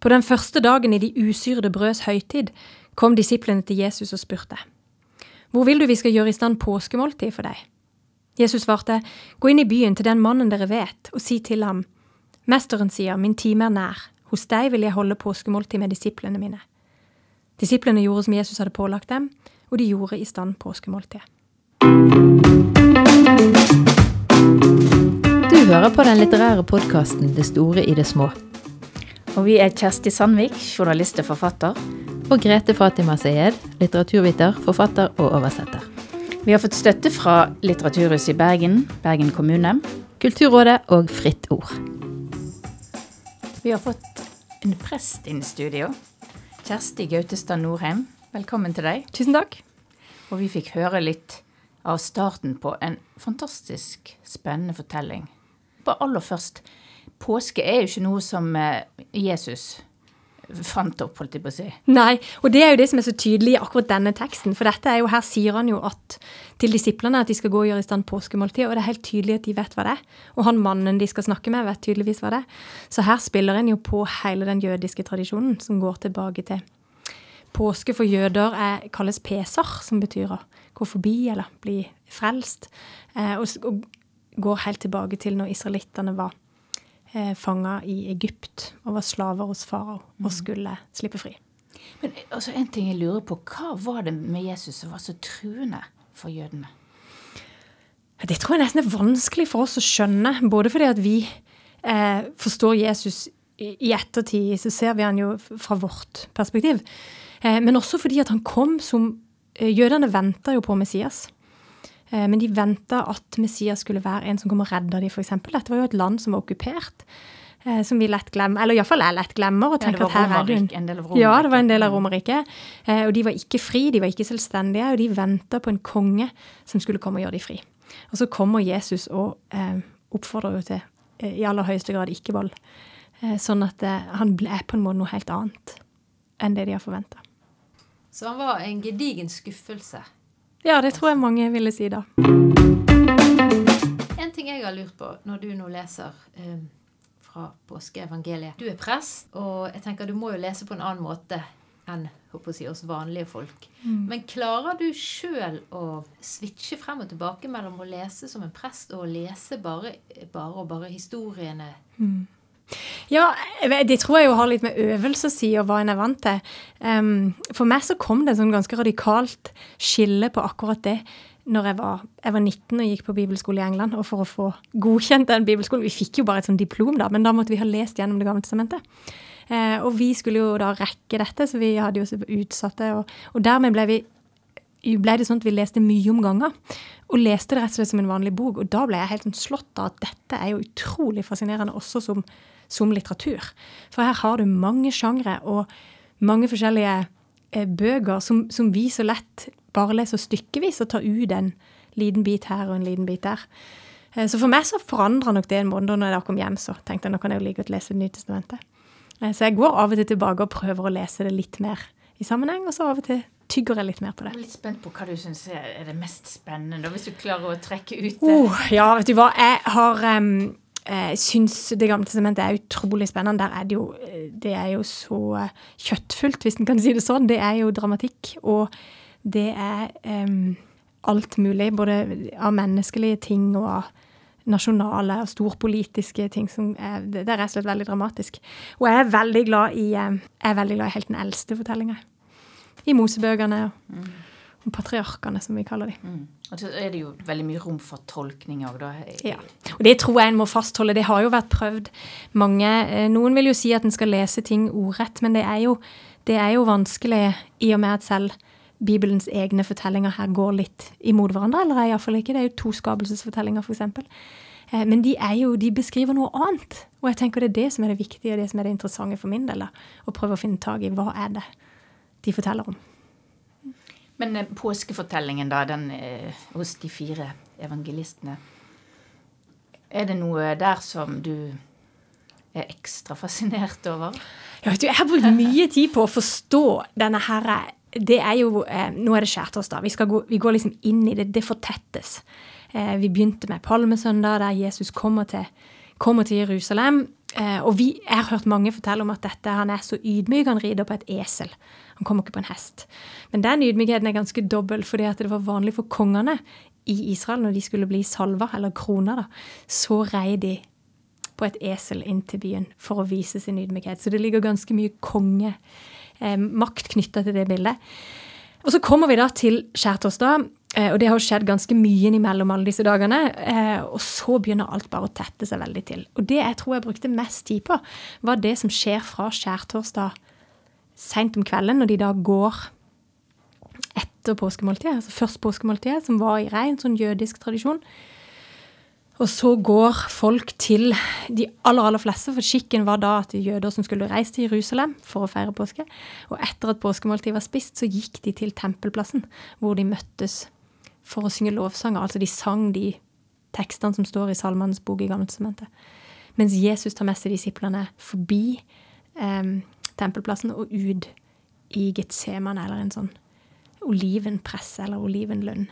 På den første dagen i de usyrede brøds høytid kom disiplene til Jesus og spurte. Hvor vil du vi skal gjøre i stand påskemåltid for deg? Jesus svarte, Gå inn i byen til den mannen dere vet, og si til ham, Mesteren sier, Min time er nær, hos deg vil jeg holde påskemåltid med disiplene mine. Disiplene gjorde som Jesus hadde pålagt dem, og de gjorde i stand påskemåltid. Du hører på den litterære podkasten Det store i det små. Og vi er Kjersti Sandvik, journalist og forfatter. Og Grete Fatima Sayed, litteraturviter, forfatter og oversetter. Vi har fått støtte fra Litteraturhuset i Bergen, Bergen kommune. Kulturrådet og Fritt Ord. Vi har fått en prest inn i studio. Kjersti Gautestad Norheim, velkommen til deg. Tusen takk. Og vi fikk høre litt av starten på en fantastisk spennende fortelling. Bare aller først, påske er jo ikke noe som eh, Jesus fant opp, holdt jeg på å si. Nei, og det er jo det som er så tydelig i akkurat denne teksten. For dette er jo, her sier han jo at til disiplene at de skal gå og gjøre i stand påskemåltid, og det er helt tydelig at de vet hva det er. Og han mannen de skal snakke med, vet tydeligvis hva det er. Så her spiller en jo på hele den jødiske tradisjonen som går tilbake til Påske for jøder er, kalles pesar, som betyr å gå forbi eller bli frelst. Eh, og, og går helt tilbake til når israelittene var eh, fanga i Egypt og var slaver hos farao og skulle slippe fri. Men altså, en ting jeg lurer på, hva var det med Jesus som var så truende for jødene? Det tror jeg nesten er vanskelig for oss å skjønne, både fordi at vi eh, forstår Jesus i, i ettertid, så ser vi han jo fra vårt perspektiv, eh, men også fordi at han kom som eh, Jødene venta jo på Messias. Eh, Men de venta at Messias skulle være en som kom og redda dem, f.eks. Dette var jo et land som var okkupert. eh, Som vi lett glemmer, eller iallfall jeg lett glemmer. og tenker ja, at her er det en- del av Romerriket. Ja, det var en del av Romerriket. Eh, Og de var ikke fri, de var ikke selvstendige, og de venta på en konge som skulle komme og gjøre dem fri. Og så kommer Jesus og eh, oppfordrer jo til i aller høyeste grad ikke-vold. Eh, sånn at han ble på en måte noe helt annet enn det de har forventa. Så han var en gedigen skuffelse. Ja, det tror jeg mange ville si da. En ting jeg har lurt på når du nå leser um, fra påskeevangeliet Du er prest, og jeg tenker du må jo lese på en annen måte enn håper å si, oss vanlige folk. Men klarer du sjøl å switche frem og tilbake mellom å lese som en prest og å lese bare, bare og bare historiene? Ja, det tror jeg jo har litt med øvelse å si, og hva en er vant til. Um, for meg så kom det et sånn ganske radikalt skille på akkurat det når jeg var, jeg var 19 og gikk på bibelskole i England. Og for å få godkjent den bibelskolen Vi fikk jo bare et sånt diplom, da, men da måtte vi ha lest gjennom Det gamle testamentet. Uh, og vi skulle jo da rekke dette, så vi hadde jo utsatte. Og, og dermed ble vi ble det sånn at vi leste mye om ganger. Og leste det rett og slett som en vanlig bok. Og da ble jeg helt sånn slått av at dette er jo utrolig fascinerende også som, som litteratur. For her har du mange sjangre og mange forskjellige eh, bøker som, som vi så lett bare leser stykkevis og tar ut en liten bit her og en liten bit der. Eh, Så for meg så forandra nok det en måned. Og når jeg da kom hjem, så tenkte jeg nå kan jeg jo like godt lese Det nye testamentet. Eh, Så jeg går av og til tilbake og prøver å lese det litt mer i sammenheng, og så av og til tygger jeg litt mer på det. Jeg er litt spent på hva du syns er det mest spennende, hvis du klarer å trekke ut det. Oh, ja, vet du hva. Jeg har um, jeg syns Det gamle testamentet er utrolig spennende. Der er det jo eh, Det er jo så eh, kjøttfullt, hvis en kan si det sånn. Det er jo dramatikk, og det er um, alt mulig. Både av menneskelige ting og av nasjonale og storpolitiske ting. Som er, det det er rett og slett veldig dramatisk. Og jeg er veldig glad i jeg er veldig glad i helt den eldste fortellinga. I Mosebøkene og, og patriarkene, som vi kaller de. Mm. Og så er det jo veldig mye rom for tolkning òg, da. Ja, og det tror jeg en må fastholde. Det har jo vært prøvd mange eh, Noen vil jo si at en skal lese ting ordrett, men det er jo, det er jo vanskelig i og med at selv Bibelens egne fortellinger her går litt imot hverandre. Eller er iallfall ikke. Det er jo to skapelsesfortellinger, f.eks. Eh, Men de, jo, de beskriver noe annet. Og jeg tenker det er det som er det viktige, og det som er det interessante for min del. Å prøve å finne tak i hva er det de forteller om. Men eh, påskefortellingen, da, den eh, hos de fire evangelistene Er det noe der som du er ekstra fascinert over? Ja, du, jeg har brukt mye tid på å forstå denne herre det er jo, eh, Nå er det skjærtorsdag. Vi, skal gå, vi går liksom inn i det. Det fortettes. Eh, vi begynte med palmesøndag, der Jesus kommer til, kommer til Jerusalem. Eh, og vi, har hørt mange fortelle om at dette, han er så ydmyk, han rider på et esel. Han kommer ikke på en hest. Men den ydmykheten er ganske dobbel, fordi det var vanlig for kongene i Israel når de skulle bli salva, eller krona, da, så rei de på et esel inn til byen for å vise sin ydmykhet. Så det ligger ganske mye kongemakt eh, knytta til det bildet. Og så kommer vi da til skjærtorsdag, eh, og det har skjedd ganske mye innimellom alle disse dagene. Eh, og så begynner alt bare å tette seg veldig til. Og det jeg tror jeg brukte mest tid på, var det som skjer fra skjærtorsdag seint om kvelden, når de da går etter påskemåltidet, altså først påskemåltidet, som var i rein sånn jødisk tradisjon. Og så går folk til de aller aller fleste, for skikken var da at de jøder som skulle reise til Jerusalem for å feire påske. Og etter at påskemåltidet var spist, så gikk de til tempelplassen, hvor de møttes for å synge lovsanger. Altså de sang de tekstene som står i Salmanes bok i Gammeltestamentet. Mens Jesus tar med seg disiplene forbi eh, tempelplassen og ut i Getsemane, eller en sånn olivenpresse eller olivenlund.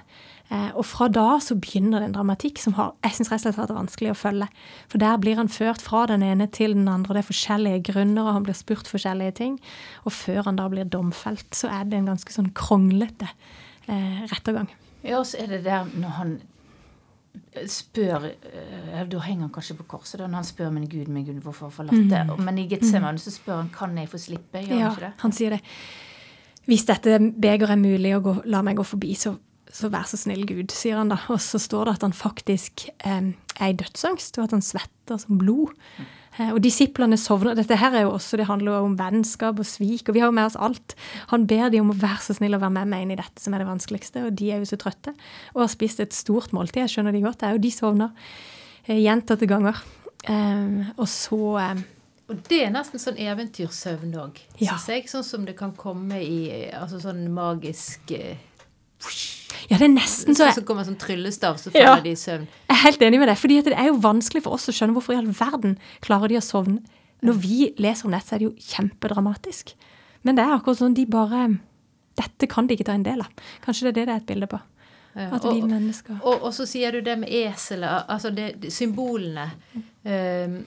Eh, og fra da så begynner det en dramatikk som har, jeg synes rett og slett har vært vanskelig å følge. For der blir han ført fra den ene til den andre. Det er forskjellige grunner, og han blir spurt forskjellige ting. Og før han da blir domfelt, så er det en ganske sånn kronglete eh, rettergang. Ja, og så er det der når han spør eller Da henger han kanskje på korset, da, når han spør min Gud, min Gud, hvorfor forlatt det? Mm. Men i Getsemane så spør han kan jeg få slippe. Gjør ja, han ikke det? Han sier det. Hvis dette begeret er mulig å gå, la meg gå forbi, så, så, vær så snill, Gud, sier han da. Og så står det at han faktisk eh, er i dødsangst, og at han svetter som blod. Eh, og disiplene sovner. Dette her er jo også, det handler jo om vennskap og svik, og vi har jo med oss alt. Han ber de om å være så snill å være med meg inn i dette som er det vanskeligste, og de er jo så trøtte. Og har spist et stort måltid, jeg skjønner de godt, det er jo de sovner eh, gjentatte ganger. Eh, og så og det er nesten sånn eventyrsøvn òg, ja. syns jeg. Sånn som det kan komme i altså sånn magisk eh, ja, det er nesten så Så kommer sånn tryllestav, så faller ja, de i søvn. Jeg er helt enig med deg. fordi det er jo vanskelig for oss å skjønne hvorfor i all verden klarer de å sovne. Når vi leser om nett, så er det jo kjempedramatisk. Men det er akkurat sånn de bare Dette kan de ikke ta en del av. Kanskje det er det det er et bilde på. Ja, at vi mennesker og, og, og, så sier du det med eselet, altså det, det, symbolene. Um,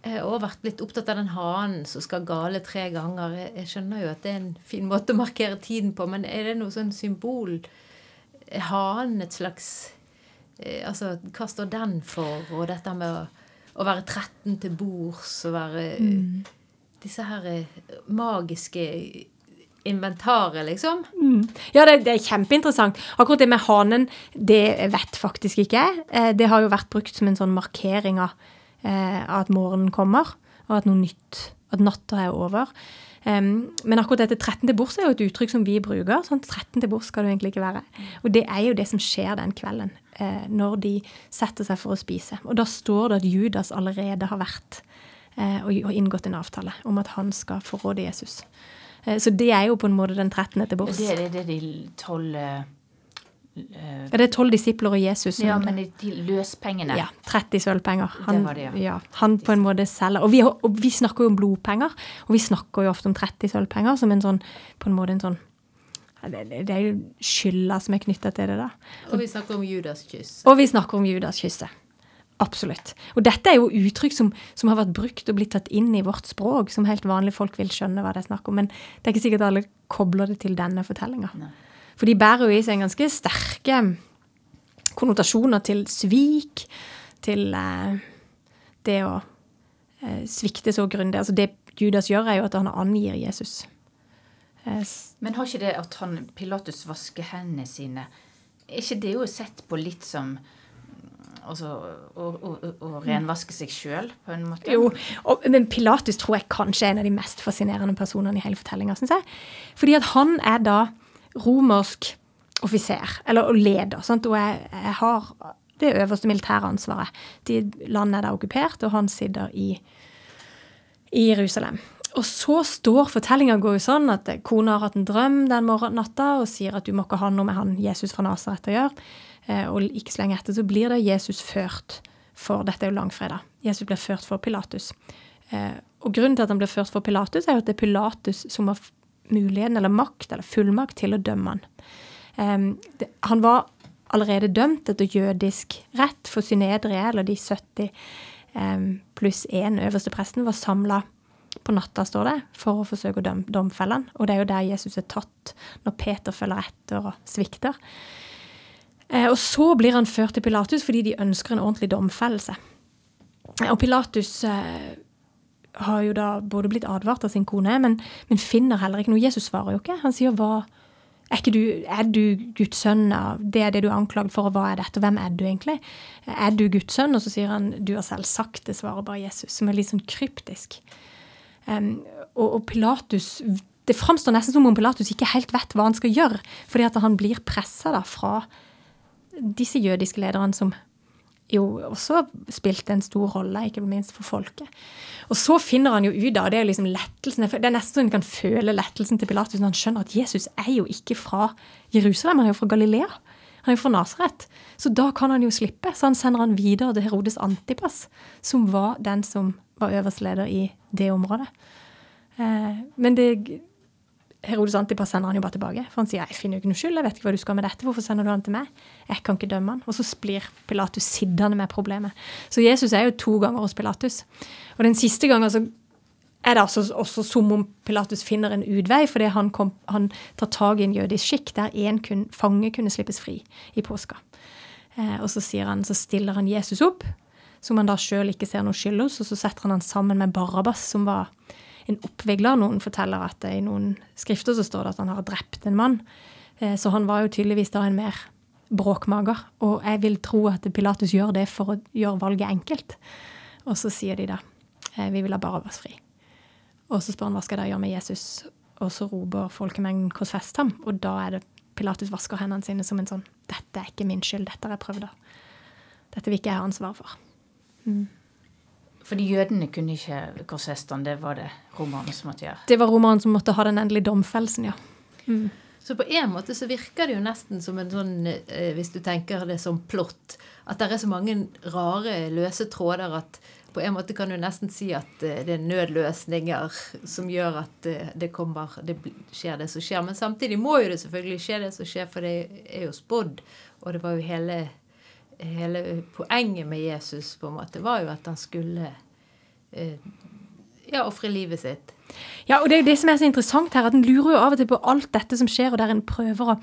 også vært litt opptatt av den hanen som skal gale tre ganger. Jeg skjønner jo at det er en fin måte å markere tiden på, men er det noe sånn symbol Er hanen et slags eh, Altså, hva står den for? Og dette med å, å være 13 til bords og være mm. Disse her eh, magiske inventaret, liksom. Mm. Ja, det, det, er kjempeinteressant. Akkurat det med hanen, det vet faktisk ikke jeg. Eh, det har jo vært brukt som en sånn markering av at morgenen kommer, og at noe nytt, at natta er over. Um, men akkurat dette 13 til bords er jo et uttrykk som vi bruker. sånn 13 til bords skal det egentlig ikke være. Og det er jo det som skjer den kvelden, eh, når de setter seg for å spise. Og da står det at Judas allerede har vært eh, og, og, inngått en avtale om at han skal forråde Jesus. Eh, så det er jo på en måte den 13. til bords. Det er det, det de tolv ja, det er tolv disipler og Jesus. Ja, men de løspengene. Ja, 30 sølvpenger. Han, det var det, ja. ja. Han på en måte selger. Og vi, og vi, snakker jo om blodpenger, og vi snakker jo ofte om 30 sølvpenger som en sånn, på en måte en sånn det, det er jo skylda som er knytta til det, da. Og vi snakker om Judas kyss. Og vi snakker om Judas kysset. Absolutt. Og dette er jo uttrykk som, som, har vært brukt og blitt tatt inn i vårt språk, som helt vanlige folk vil skjønne hva det er snakk om. Men det er ikke sikkert alle kobler det til denne fortellinga. For de bærer jo i seg ganske sterke konnotasjoner til svik, til eh, det å eh, svikte så grundig. Altså det Judas gjør, er jo at han angir Jesus. Yes. Men har ikke det at han, Pilatus vasker hendene sine Er ikke det jo sett på litt som altså, å, å, å, renvaske seg sjøl, på en måte? Jo, og, men Pilatus tror jeg kanskje er en av de mest fascinerende personene i hele fortellinga, syns jeg. Fordi at han er da romersk offiser, eller leder, sant? og jeg, jeg, har det øverste militære ansvaret. De, landet er da okkupert, og han sitter i, i Jerusalem. Og så står fortellinga går jo sånn at kona har hatt en drøm den natta og sier at du må ikke ha noe med han Jesus fra Nasaret å gjøre. Eh, og ikke så lenge etter så blir det Jesus ført for Dette er jo langfredag. Jesus blir ført for Pilatus. Eh, og grunnen til at han blir ført for Pilatus, er jo at det er Pilatus som har muligheten eller makt eller fullmakt til å dømme han. Um, det, han var allerede dømt etter jødisk rett for Synedrie, eller de 70 um, pluss én øverste presten var samla på natta, står det, for å forsøke å dømme domfelle. Og det er jo der Jesus er tatt, når Peter følger etter og svikter. Eh, og så blir han ført til Pilatus fordi de ønsker en ordentlig domfellelse. Og Pilatus eh, har jo da både blitt advart av sin kone, men, men, finner heller ikke noe. Jesus svarer jo ikke. Han sier hva er, du, er du Guds sønn? Det er det du er anklagd for, og hva er dette? Hvem er du egentlig? Er du Guds sønn? Og så sier han du har selv sagt det, svarer bare Jesus, som er litt sånn kryptisk. Um, og, og, Pilatus Det framstår nesten som om Pilatus ikke helt vet hva han skal gjøre, fordi at han blir pressa fra disse jødiske lederne som jo også spilte en stor rolle, ikke minst for folket. Og så finner han jo ut av, det er liksom lettelsen, det er nesten så han kan føle lettelsen til Pilatus når han skjønner at Jesus er jo ikke fra Jerusalem, han er jo fra Galilea. Han er jo fra Nasaret. Så da kan han jo slippe. Så han sender han videre til Herodes Antipas, som var den som var øverstleder i det området. Eh, men det, Herodes Antipas sender han jo bare tilbake. For han sier jeg finner jo ikke noe skyld, jeg vet ikke hva du skal med dette, hvorfor sender du han til meg? Jeg kan ikke dømme han. Og så blir Pilatus sittende med problemet. Så Jesus er jo to ganger hos Pilatus. Og den siste gangen så er det altså også som om Pilatus finner en utvei, fordi han, kom, han tar tak i en jødisk skikk der én fange kunne slippes fri i påska. Eh, og så, han, så stiller han Jesus opp som han da sjøl ikke ser noe skyld hos, og så setter han han sammen med Barabas, som var en oppvigler. Noen forteller at i noen skrifter så står det at han har drept en mann. Eh, så han var jo tydeligvis da en mer bråkmager. Og jeg vil tro at Pilatus gjør det for å gjøre valget enkelt. Og så sier de da eh, vi vil ha Barabas fri. Og så spør han hva skal dere gjøre med Jesus, og så roper folkemengden 'korsfest ham'. Og da er det Pilatus vasker hendene sine som en sånn 'Dette er ikke min skyld, dette har jeg prøvd'. Dette vil ikke jeg ha ansvar for'. Mm. Fordi jødene kunne ikke korsestene, det var det romerne som måtte gjøre? Det var romerne som måtte ha den endelige domfellelsen, ja. Mm. Så på en måte så virker det jo nesten som en sånn, eh, hvis du tenker det som plott, at det er så mange rare løse tråder at på en måte kan du nesten si at eh, det er nødløsninger som gjør at eh, det kommer Det skjer det som skjer. Men samtidig må jo det selvfølgelig skje det som skjer, for det er jo spådd. Og det var jo hele hele poenget med Jesus på en måte var jo at han skulle eh, ja, ofre livet sitt. Ja, og det er jo det som er så interessant her, at en lurer jo av og til på alt dette som skjer, og der en prøver å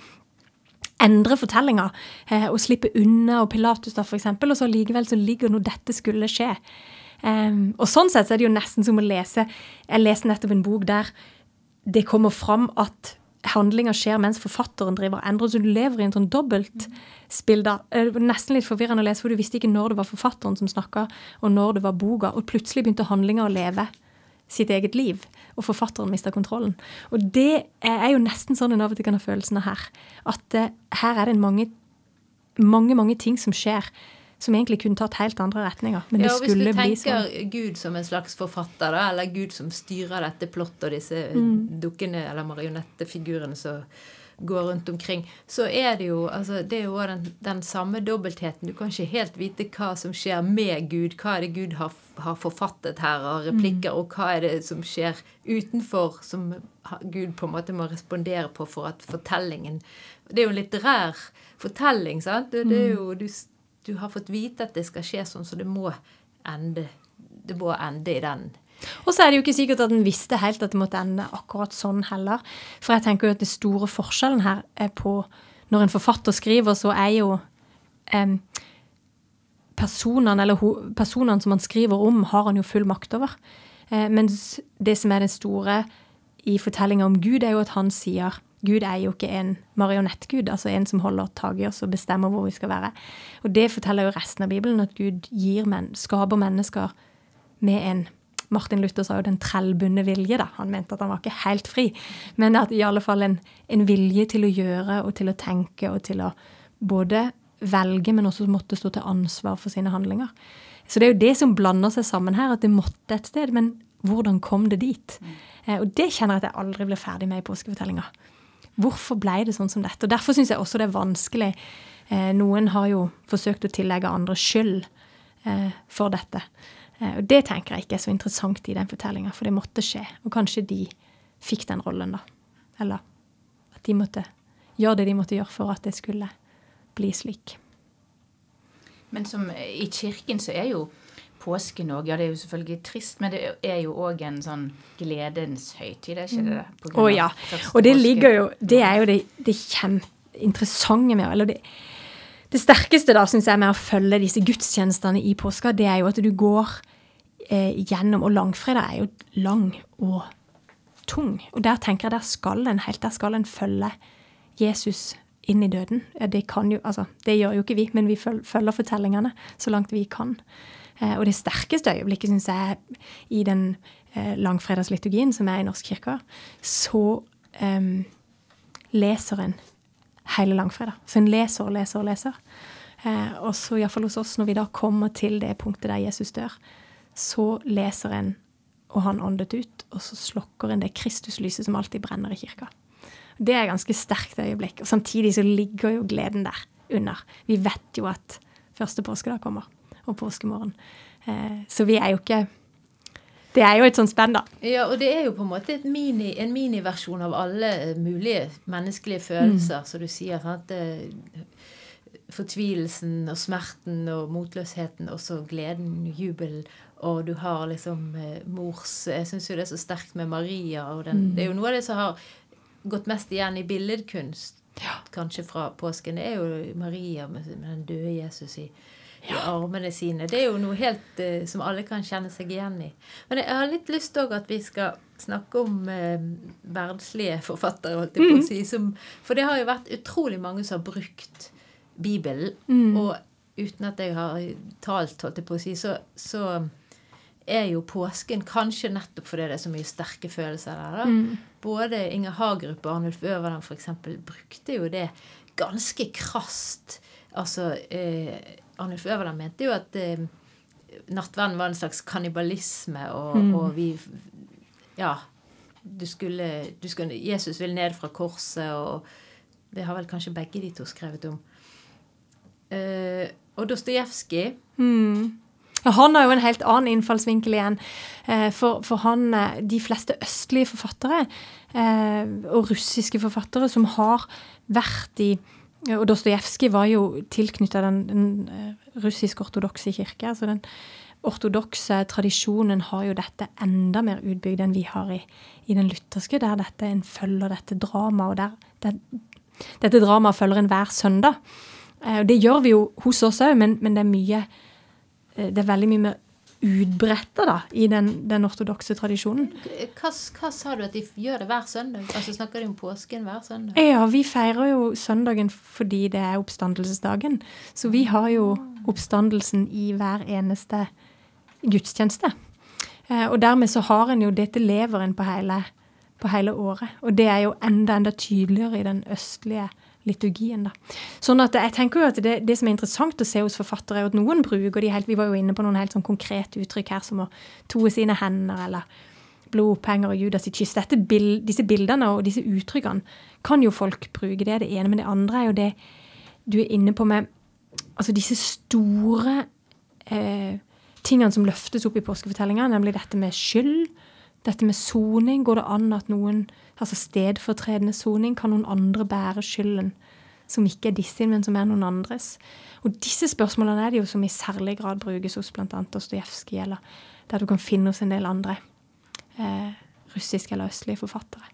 endre fortellinga eh, og slippe unna, og Pilatus da, eksempel, og så likevel så ligger noe dette skulle skje. Um, og sånn sett så er det jo nesten som å lese Jeg leste nettopp en bok der det kommer fram at handlinga skjer mens forfatteren driver og endrer, så du lever i en sånn dobbeltspill da. Nesten litt forvirrende å lese, for du visste ikke når det var forfatteren som snakka, og når det var boka. Og plutselig begynte handlinga å leve sitt eget liv, og forfatteren mista kontrollen. Og det er jo nesten sånn en av og til kan ha følelsen av her. At uh, her er det mange, mange, mange ting som skjer som egentlig kunne tatt helt andre retninger. Men det ja, skulle bli sånn. Hvis du tenker Gud som en slags forfatter, da, eller Gud som styrer dette plottet og disse mm. dukkene eller marionettefigurene som går rundt omkring, så er det jo altså, det er jo den, den, samme dobbeltheten. Du kan ikke helt vite hva som skjer med Gud. Hva er det Gud har, har forfattet her av replikker, mm. og hva er det som skjer utenfor, som Gud på en måte må respondere på for at fortellingen Det er jo en litterær fortelling, sant? Det, det er mm. jo, du du har fått vite at det skal skje sånn, så det må ende, det må ende i den. Og så er det jo ikke sikkert at en visste helt at det måtte ende akkurat sånn heller. For jeg tenker jo at den store forskjellen her er på Når en forfatter skriver, så er jo eh, personene, eller personene som han skriver om, har han jo full makt over. Eh, mens det som er det store i fortellinga om Gud, er jo at han sier Gud er jo ikke en marionettgud, altså en som holder tak i oss og bestemmer hvor vi skal være. Og det forteller jo resten av Bibelen, at Gud gir men, skaper mennesker med en Martin Luther sa jo den trellbundne vilje, da. Han mente at han var ikke helt fri, men at i alle fall en, en vilje til å gjøre og til å tenke og til å både velge, men også måtte stå til ansvar for sine handlinger. Så det er jo det som blander seg sammen her, at det måtte et sted. Men hvordan kom det dit? Mm. Eh, og det kjenner jeg at jeg aldri ble ferdig med i påskefortellinga. Hvorfor ble det sånn som dette? Og Derfor syns jeg også det er vanskelig. Eh, noen har jo forsøkt å tillegge andre skyld eh, for dette. Eh, og det tenker jeg ikke er så interessant i den fortellinga, for det måtte skje. Og kanskje de fikk den rollen, da. Eller at de måtte gjøre det de måtte gjøre for at det skulle bli slik. Men som i kirken så er jo påsken òg. Ja, det er jo selvfølgelig trist, men det er jo òg en sånn gledens høytid, er ikke det? Å oh, ja. Og det ligger jo Det er jo det, det kjempeinteressante med Eller det, det sterkeste da, synes jeg, med å følge disse gudstjenestene i påska, det er jo at du går eh, gjennom Og langfredag er jo lang og tung. Og der tenker jeg der skal en helt, der skal en følge Jesus inn i døden. Det kan jo, altså, det gjør jo ikke vi, men vi følger fortellingene så langt vi kan. Eh, og det sterkeste øyeblikket, syns jeg, i den eh, langfredagsliturgien som er i Norsk kirke, så um, leser en hele langfredag. Så en leser og leser og leser. Eh, og så iallfall hos oss, når vi da kommer til det punktet der Jesus dør, så leser en og han åndet ut, og så slokker en det Kristuslyset som alltid brenner i kirka. Det er et ganske sterkt øyeblikk. Og samtidig så ligger jo gleden der under. Vi vet jo at første påskedag kommer, og påskemorgen. Eh, så vi er jo ikke Det er jo et sånt spenn, da. Ja, og det er jo på en måte mini, en miniversjon av alle eh, mulige menneskelige følelser, som du sier. sant? Eh, Fortvilelsen og smerten og motløsheten, og så gleden, jubelen. Og du har liksom mors Jeg syns jo det er så sterkt med Maria. og den, Det er jo noe av det som har gått mest igjen i billedkunst, kanskje fra påsken. Det er jo Maria med, med den døde Jesus i, i armene sine. Det er jo noe helt uh, som alle kan kjenne seg igjen i. Men jeg har litt lyst òg at vi skal snakke om eh, verdslige forfattere, holdt jeg på å si. Som, for det har jo vært utrolig mange som har brukt Bibelen. Og uten at jeg har talt, holdt jeg på å si, så, så er jo påsken kanskje nettopp fordi det er så mye sterke følelser der. da. Både Inger Hagerup og Arnulf Øverland eksempel brukte jo det ganske krast. Altså, eh, Arnulf Øverland mente jo at eh, nattverden var en slags kannibalisme, og, og vi Ja. Du skulle, du skulle Jesus ville ned fra korset, og det har vel kanskje begge de to skrevet om. Eh, og Dostojevskij mm. han har jo en helt annen innfallsvinkel igjen. Eh, For, for han, eh, de fleste østlige forfattere, eh, og russiske forfattere, som har vært i Og Dostojevskij var jo tilknytta den, den eh, russisk-ortodokse kirke. altså den ortodokse tradisjonen har jo dette enda mer utbygd enn vi har i, i den lutherske, der dette en følger dette dramaet, og der det, dette dramaet følger en hver søndag. Eh, det gjør vi jo hos oss òg, men, men det er mye eh, det er veldig mye mer utbredte da, i den, den ortodokse tradisjonen. Hva, hva sa du at de gjør det hver søndag? Altså Snakker de om påsken hver søndag? Ja, vi feirer jo søndagen fordi det er oppstandelsesdagen. Så vi har jo oppstandelsen i hver eneste gudstjeneste. Eh, Og dermed så har en jo dette leveren på hele, på hele året. Og det er jo enda, enda tydeligere i den østlige liturgien. da. Sånn at jeg tenker jo at det, det som er interessant å se hos forfattere, er at noen bruker de helt Vi var jo inne på noen helt sånn konkrete uttrykk her, som å toe sine hender, eller blodpenger og Judas sitt kyss. Dette disse bildene og disse uttrykkene kan jo folk bruke. Det er det ene. Men det andre er jo det du er inne på med altså disse store eh, tingene som løftes opp i påskefortellinga, nemlig dette med skyld, dette med soning. Går det an at noen Altså stedfortredende soning, kan noen andre bære skylden? Som ikke er disse, men som er noen andres. Og disse spørsmålene er det jo som i særlig grad brukes hos bl.a. Eller der du kan finne hos en del andre eh, russiske eller østlige forfattere.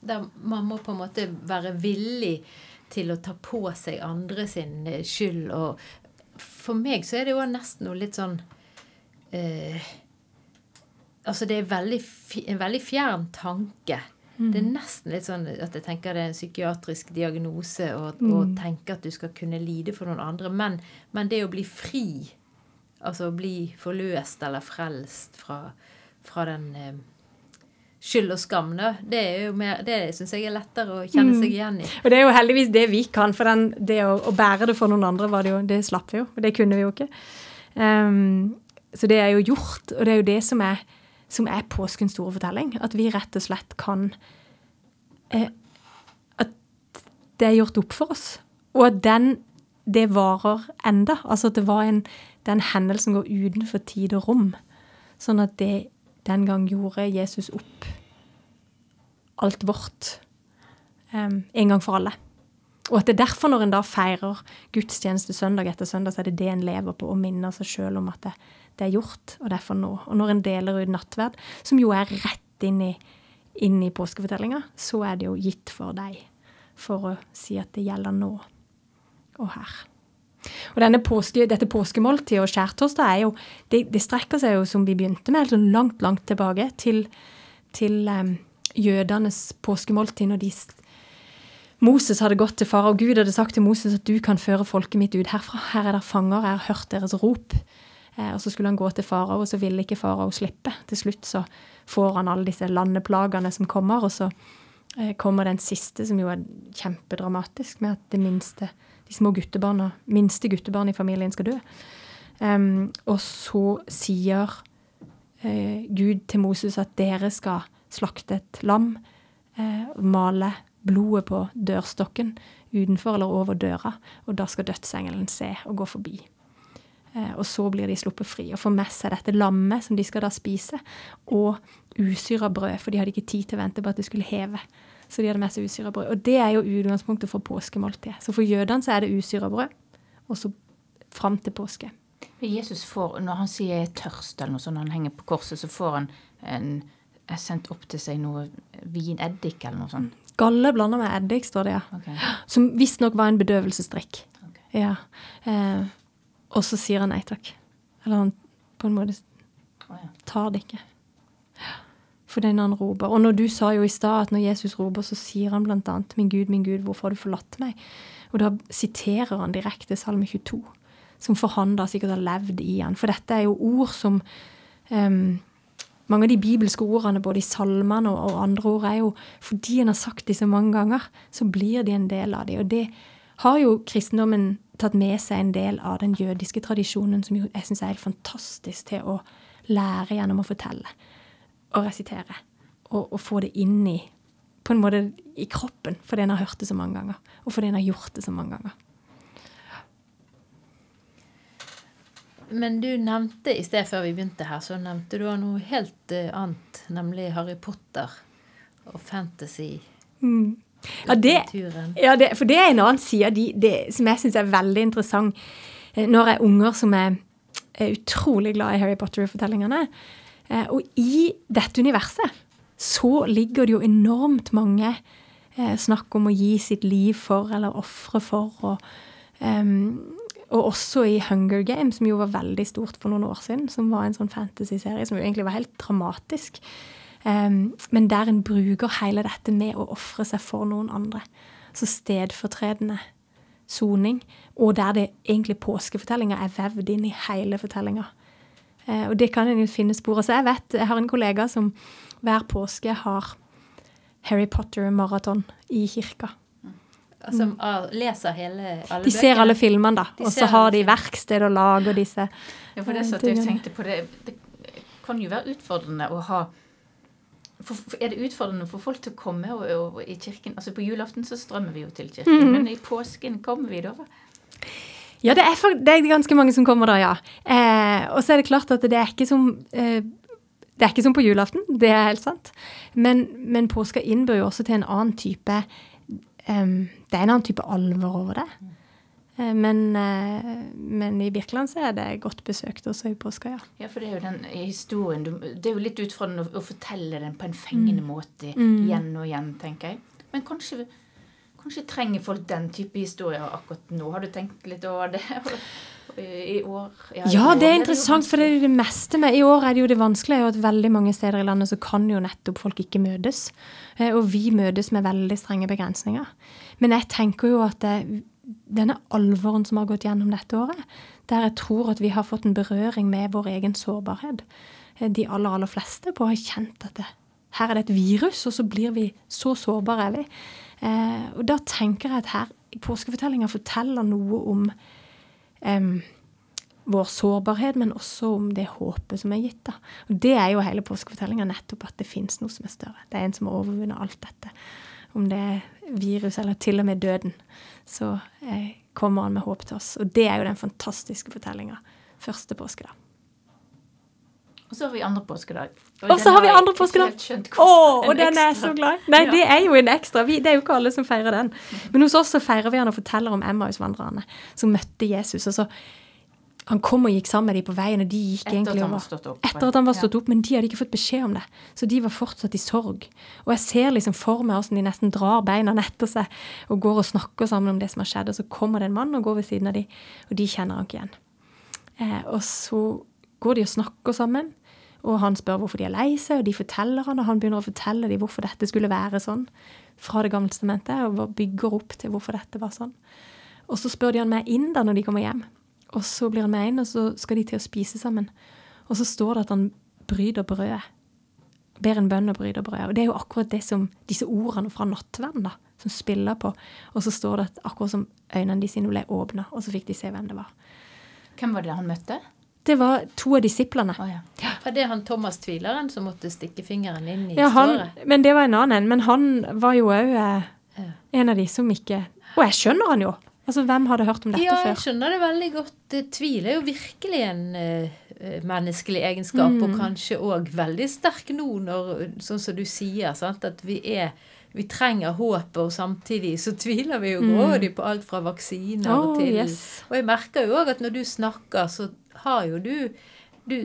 Der man må på en måte være villig til å ta på seg andre sin eh, skyld. Og for meg så er det jo nesten noe litt sånn eh, Altså det er veldig, en veldig fjern tanke. Det er nesten litt sånn at jeg tenker det er en psykiatrisk diagnose å å tenke at du skal kunne lide for noen andre. Men, men det å bli fri, altså å bli forløst eller frelst fra, fra den eh, skyld og skam, da, det er jo mer, det syns jeg er lettere å kjenne seg igjen i. Og det er jo heldigvis det vi kan, for den, det å, å bære det for noen andre, var det, jo, det slapp vi jo. Og det kunne vi jo ikke. Um, så det er jo gjort, og det er jo det som er, som er påskens store fortelling. At vi rett og slett kan eh, At det er gjort opp for oss. Og at den, det varer enda. Altså at det var en, den hendelsen går utenfor tid og rom. Sånn at det den gang gjorde Jesus opp alt vårt Um, en gang for alle. Og at det er derfor når en da feirer gudstjeneste søndag etter søndag, så er det det en lever på, og minner seg sjøl om at det, det, er gjort, og det er for nå. Og når en deler ut nattverd, som jo er rett inn i, inn i påskefortellinga, så er det jo gitt for deg. For å si at det gjelder nå og her. Og påske, Dette påskemåltidet og skjærtorsdag er jo, det, det, strekker seg jo, som vi begynte med, altså langt, langt tilbake til, til um, jødenes påskemåltid når de Moses hadde gått til far, og Gud hadde sagt til Moses at du kan føre folket mitt ut herfra. Her er det fanger, jeg har hørt deres rop. Eh, og så skulle han gå til farao, og så ville ikke farao slippe. Til slutt så får han alle disse landeplagene som kommer, og så eh, kommer den siste, som jo er kjempedramatisk, med at det minste, de små guttebarna, minste guttebarn i familien skal dø. Um, og så sier uh, Gud til Moses at dere skal slakte et lam, uh, male blodet på dørstokken utenfor eller over døra, og da skal dødsengelen se og gå forbi. Eh, og så blir de sluppet fri og får med seg dette lammet som de skal da spise, og usyra brød, for de hadde ikke tid til å vente på at det skulle heve. Så de hadde med seg usyra brød. Og det er jo utgangspunktet for påskemåltidet. Så for jødene så er det usyra brød, og så fram til påske. Jesus får, Når han sier 'tørst', eller noe sånt, når han henger på korset, så får han en, sendt opp til seg noe vineddik eller noe sånt. Galle blanda med eddik, står det, ja. Okay. Som visstnok var en bedøvelsesdrikk. Okay. Ja. Eh, og så sier han nei takk. Eller han på en måte tar det ikke. For når han roper. Og når du sa jo i stad at når Jesus roper, så sier han blant annet 'Min Gud, min Gud, hvorfor har du forlatt meg?' Og da siterer han direkte Salme 22, som for han da sikkert har levd i han. For dette er jo ord som um, mange av de bibelske ordene, både i salmene og, andre ord, er jo fordi en har sagt så mange ganger, så blir de en del av de. Og det har jo kristendommen tatt med seg en del av den jødiske tradisjonen, som jeg syns er helt fantastisk til å lære gjennom å fortelle og resitere. Og, og, få det inn i på en måte i kroppen, fordi en har hørt det så mange ganger. Og fordi en har gjort det så mange ganger. Men du nevnte i sted før vi begynte her, så nevnte du noe helt uh, annet, nemlig Harry Potter og fantasy. Mm. Ja, det, ja det, for det er en annen side de, det, som jeg syns er veldig interessant eh, når jeg er unger som er, er utrolig glad i Harry Potter-fortellingene. Eh, og i dette universet så ligger det jo enormt mange eh, snakk om å gi sitt liv for eller ofre for. og um, og også i Hunger Games, som jo var veldig stort for noen år siden. Som var en sånn fantasy-serie som jo egentlig var helt dramatisk. Um, men der en bruker hele dette med å ofre seg for noen andre. Så stedfortredende soning. Og der det egentlig påskefortellinga er vevd inn i hele fortellinga. Uh, og det kan en jo finne spor av. Så jeg vet, jeg har en kollega som hver påske har Harry Potter-maraton i kirka. Som mm. leser hele alle De ser alle filmene, da. Og så har de verksted og lager disse Ja, for det satt jeg tenkte på det. Det kan jo være utfordrende å ha for, er det utfordrende for folk til å komme og, og, i kirken? Altså På julaften så strømmer vi jo til kirken, mm. men i påsken kommer vi da? Ja, det er, det er, ganske mange som kommer da, ja. Eh, og så er det klart at det er ikke som eh, det er ikke som på julaften, det er helt sant. Men, men påska innbyr jo også til en annen type um, Det er en annen type alvor over det. Uh, men, uh, men, i Birkeland så er det godt besøkt også i påska, ja. Ja, for det er jo den historien Det er jo litt utfordrende å, å fortelle den på en fengende mm. måte mm. igjen og igjen, tenker jeg. Men kanskje, kanskje trenger folk den type historier akkurat nå. Har du tenkt litt over det? i år? Ja, ja det er interessant, for det er jo det meste med I år er det jo det vanskelige at veldig mange steder i landet så kan jo nettopp folk ikke møtes. Eh, og vi møtes med veldig strenge begrensninger. Men jeg tenker jo at det, denne alvoren som har gått gjennom dette året, der jeg tror at vi har fått en berøring med vår egen sårbarhet, de aller, aller fleste på har kjent at det, her er det et virus, og så blir vi så sårbare er vi. Eh, og da tenker jeg at her påskefortellinga forteller noe om eh, vår sårbarhet, men også om det håpet som er gitt. Da. Og Det er jo hele påskefortellinga, nettopp at det fins noe som er større. Det er en som har overvunnet alt dette. Om det er virus eller til og med døden, så eh, kommer han med håp til oss. Og det er jo den fantastiske fortellinga første påske, da. Og så har vi andre påskedag. Og så har vi andre påskedag. Å, og En den er jeg så glad. Nei, Ja. det er jo en ekstra. Vi, det er jo ikke alle som feirer den. Men hos oss så feirer vi han og forteller om Emmausvandrerne som møtte Jesus. Og så Han kom og gikk sammen med dem på veien, og de gikk Etter egentlig over. Etter at han var stått opp, men de hadde ikke fått beskjed om det. Så de var fortsatt i sorg. Og jeg ser liksom for meg hvordan de nesten drar beina etter seg og går og snakker sammen om det som har skjedd. Og så kommer det en mann og går ved siden av dem, og de kjenner han ikke igjen. Eh, og så går de og snakker sammen, og han spør hvorfor de er lei seg, og de forteller han, og han begynner å fortelle dem hvorfor dette skulle være sånn fra Det gamle testamentet, og bygger opp til hvorfor dette var sånn. Og så spør de han meg inn da når de kommer hjem. Og så blir han med inn, og så skal de til å spise sammen. Og så står det at han bryter brødet. Ber en bønn og bryter brødet. Og det er jo akkurat det som disse ordene fra nattverden da, som spiller på. Og så står det at akkurat som øynene de sine ble åpna, og så fikk de se hvem det var. Hvem var det han møtte? Det var to av disiplene. Oh, ja. Var det han Thomas tvileren som måtte stikke fingeren inn i Ja, han, såret? men det var en annen en. Men han var jo òg eh, en av de som ikke Og jeg skjønner han jo! Altså, Hvem hadde hørt om dette Ja, jeg skjønner det veldig godt. Tvil er jo virkelig en eh, menneskelig egenskap, Mm. og kanskje òg veldig sterk nå, når, sånn som du sier, sant? at vi er vi trenger håpet, og samtidig så tviler vi jo grådig på alt fra vaksiner Mm. Oh, til yes. Og jeg merker jo òg at når du snakker, så har jo du Du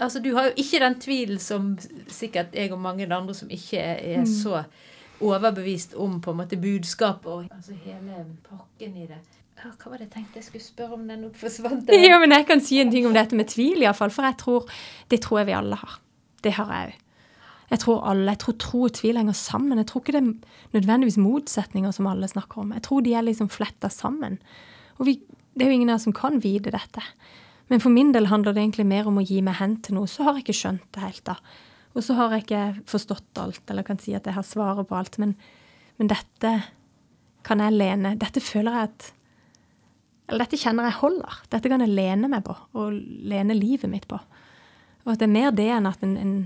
Altså, du har jo ikke den tvilen som sikkert jeg og mange andre som ikke er, er så overbevist om på en måte budskapet og altså hele pakken i det. Ja, hva var det jeg tenkte jeg skulle spørre om? Den forsvant. Ja, men jeg kan si en ting om dette med tvil, iallfall. For jeg tror, det tror jeg vi alle har. Det har jeg òg. Jeg tror alle, jeg tror tro og tvil henger sammen. Jeg tror ikke det er nødvendigvis motsetninger som alle snakker om. Jeg tror de er liksom fletta sammen. Og vi, det er jo ingen av oss som kan vite dette. Men for min del handler det egentlig mer om å gi meg hen til noe. Så har jeg ikke skjønt det helt, da. Og så har jeg ikke forstått alt, eller kan si at jeg har svaret på alt. Men, men dette kan jeg lene Dette føler jeg at Eller dette kjenner jeg holder. Dette kan jeg lene meg på, og lene livet mitt på. Og at det er mer det enn at en, en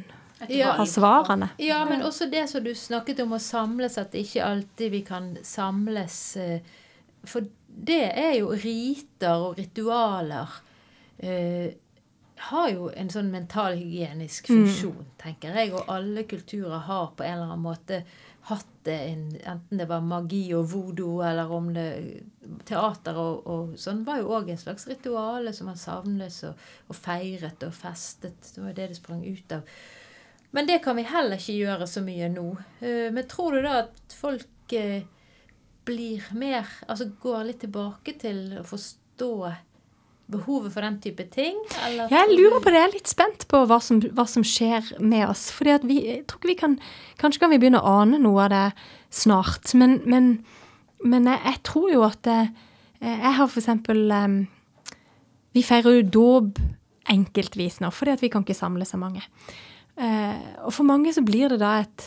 Ja. har svarene. Ja, men også det som du snakket om å samles, at ikke alltid vi kan samles eh, For det er jo riter og ritualer eh, har jo en sånn mentalhygienisk funksjon, tenker jeg. Og alle kulturer har på en eller annen måte hatt det, en, enten det var magi og voodoo, eller om det Teater og, og sånn var jo òg en slags rituale som man savnes og, og feiret og festet. Det var det det sprang ut av. Men det kan vi heller ikke gjøre så mye nå. Eh, Men tror du da at folk eh, blir mer Altså går litt tilbake til å forstå behovet for den type ting? Eller jeg lurer på det. Jeg er litt spent på hva som, hva som skjer med oss. Fordi at vi, jeg tror ikke vi kan Kanskje kan vi begynne å ane noe av det snart. Men, men, men jeg, jeg tror jo at det, Jeg har for eksempel em, Vi feirer jo dåp enkeltvis nå, fordi at vi kan ikke samle så mange. Uh, og for mange så blir det da et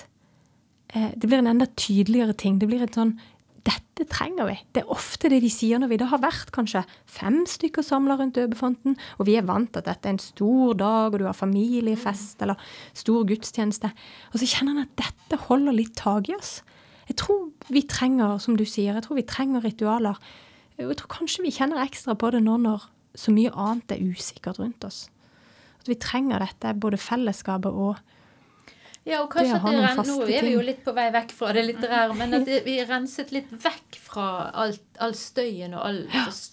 uh, Det blir en enda tydeligere ting. Det blir et sånn dette trenger vi. Det er ofte det de sier når vi da har vært kanskje fem stykker samla rundt døbefonten, og vi er vant til at dette er en stor dag, og du har familiefest eller stor gudstjeneste. Og så kjenner en at dette holder litt tak i oss. Jeg tror vi trenger, som du sier, jeg tror vi trenger ritualer. Jeg tror kanskje vi kjenner ekstra på det nå når så mye annet er usikkert rundt oss. At vi trenger dette, både fellesskapet og Ja, og kanskje det at det Nå er vi jo litt på vei vekk fra det litterære, men at vi er renset litt vekk fra alt, all støyen og all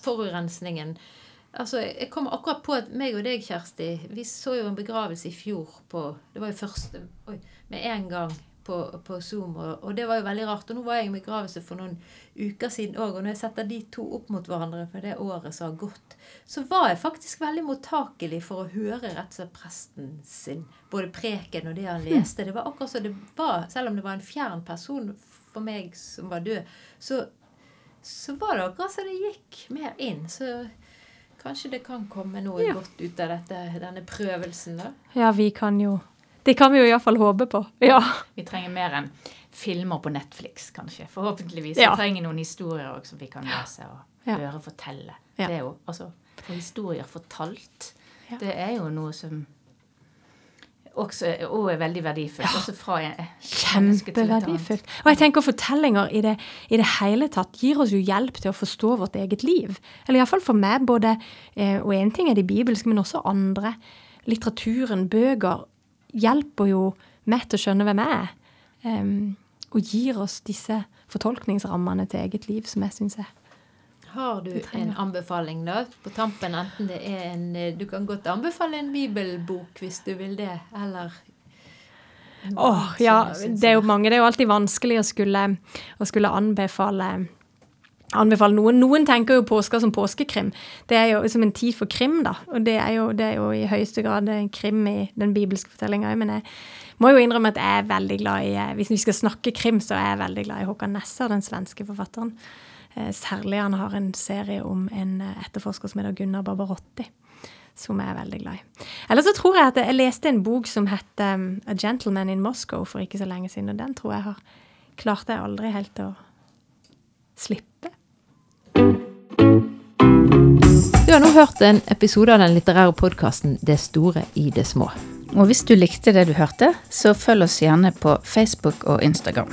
forurensningen. Altså, Jeg kommer akkurat på at meg og deg, Kjersti, vi så jo en begravelse i fjor på Det var jo første oi, med en gang på, på Zoom, og, og det var jo veldig rart. Og nå var jeg i begravelse for noen uker siden òg, og når jeg setter de to opp mot hverandre for det året som har gått, så var jeg faktisk veldig mottakelig for å høre rett og slett presten sin både preken og det han leste. Det var akkurat som det var, selv om det var en fjern person for meg som var død, så, så var det akkurat som det gikk mer inn. Så kanskje det kan komme noe Ja. godt ut av dette, denne prøvelsen, da. Ja, vi kan jo Det kan vi jo iallfall håpe på. Ja. Vi trenger mer enn filmer på Netflix, kanskje. Forhåpentligvis. Ja. Vi trenger noen historier også som vi kan lese og Ja. høre fortelle. Ja. Det er jo, altså, For historier fortalt, Ja. det er jo noe som også og er veldig verdifullt. Også fra. Kjempeverdifullt. Og jeg tenker fortellinger i det, i det hele tatt gir oss jo hjelp til å forstå vårt eget liv. Eller iallfall for meg, både eh, Og én ting er de bibelske, men også andre. litteraturen, bøker, hjelper jo meg til å skjønne hvem jeg er. Um, og gir oss disse fortolkningsrammene til eget liv som jeg syns er Har du en anbefaling da, på tampen? Enten det er en Du kan godt anbefale en bibelbok hvis du vil det, eller Åh, oh, ja. Det er jo mange. Det er jo alltid vanskelig å skulle, å skulle anbefale anbefale noen. Noen tenker jo påska som påskekrim. Det er jo som en tid for krim, da. Og det er jo, det er jo i høyeste grad krim i den bibelske fortellinga. Men jeg må jo innrømme at jeg er veldig glad i Hvis vi skal snakke krim, så er jeg veldig glad i Håkan Nesser, den svenske forfatteren. Eh, særlig han har en serie om en eh, etterforsker som heter Gunnar Barbarotti. Som jeg er veldig glad i. Eller så tror jeg at jeg leste en bok som het A Gentleman in Moscow for ikke så lenge siden. Og den tror jeg har klarte jeg aldri helt å slippe. Du har nå hørt en episode av den litterære podkasten 'Det store i det små'. Og hvis du likte det du hørte, så følg oss gjerne på Facebook og Instagram.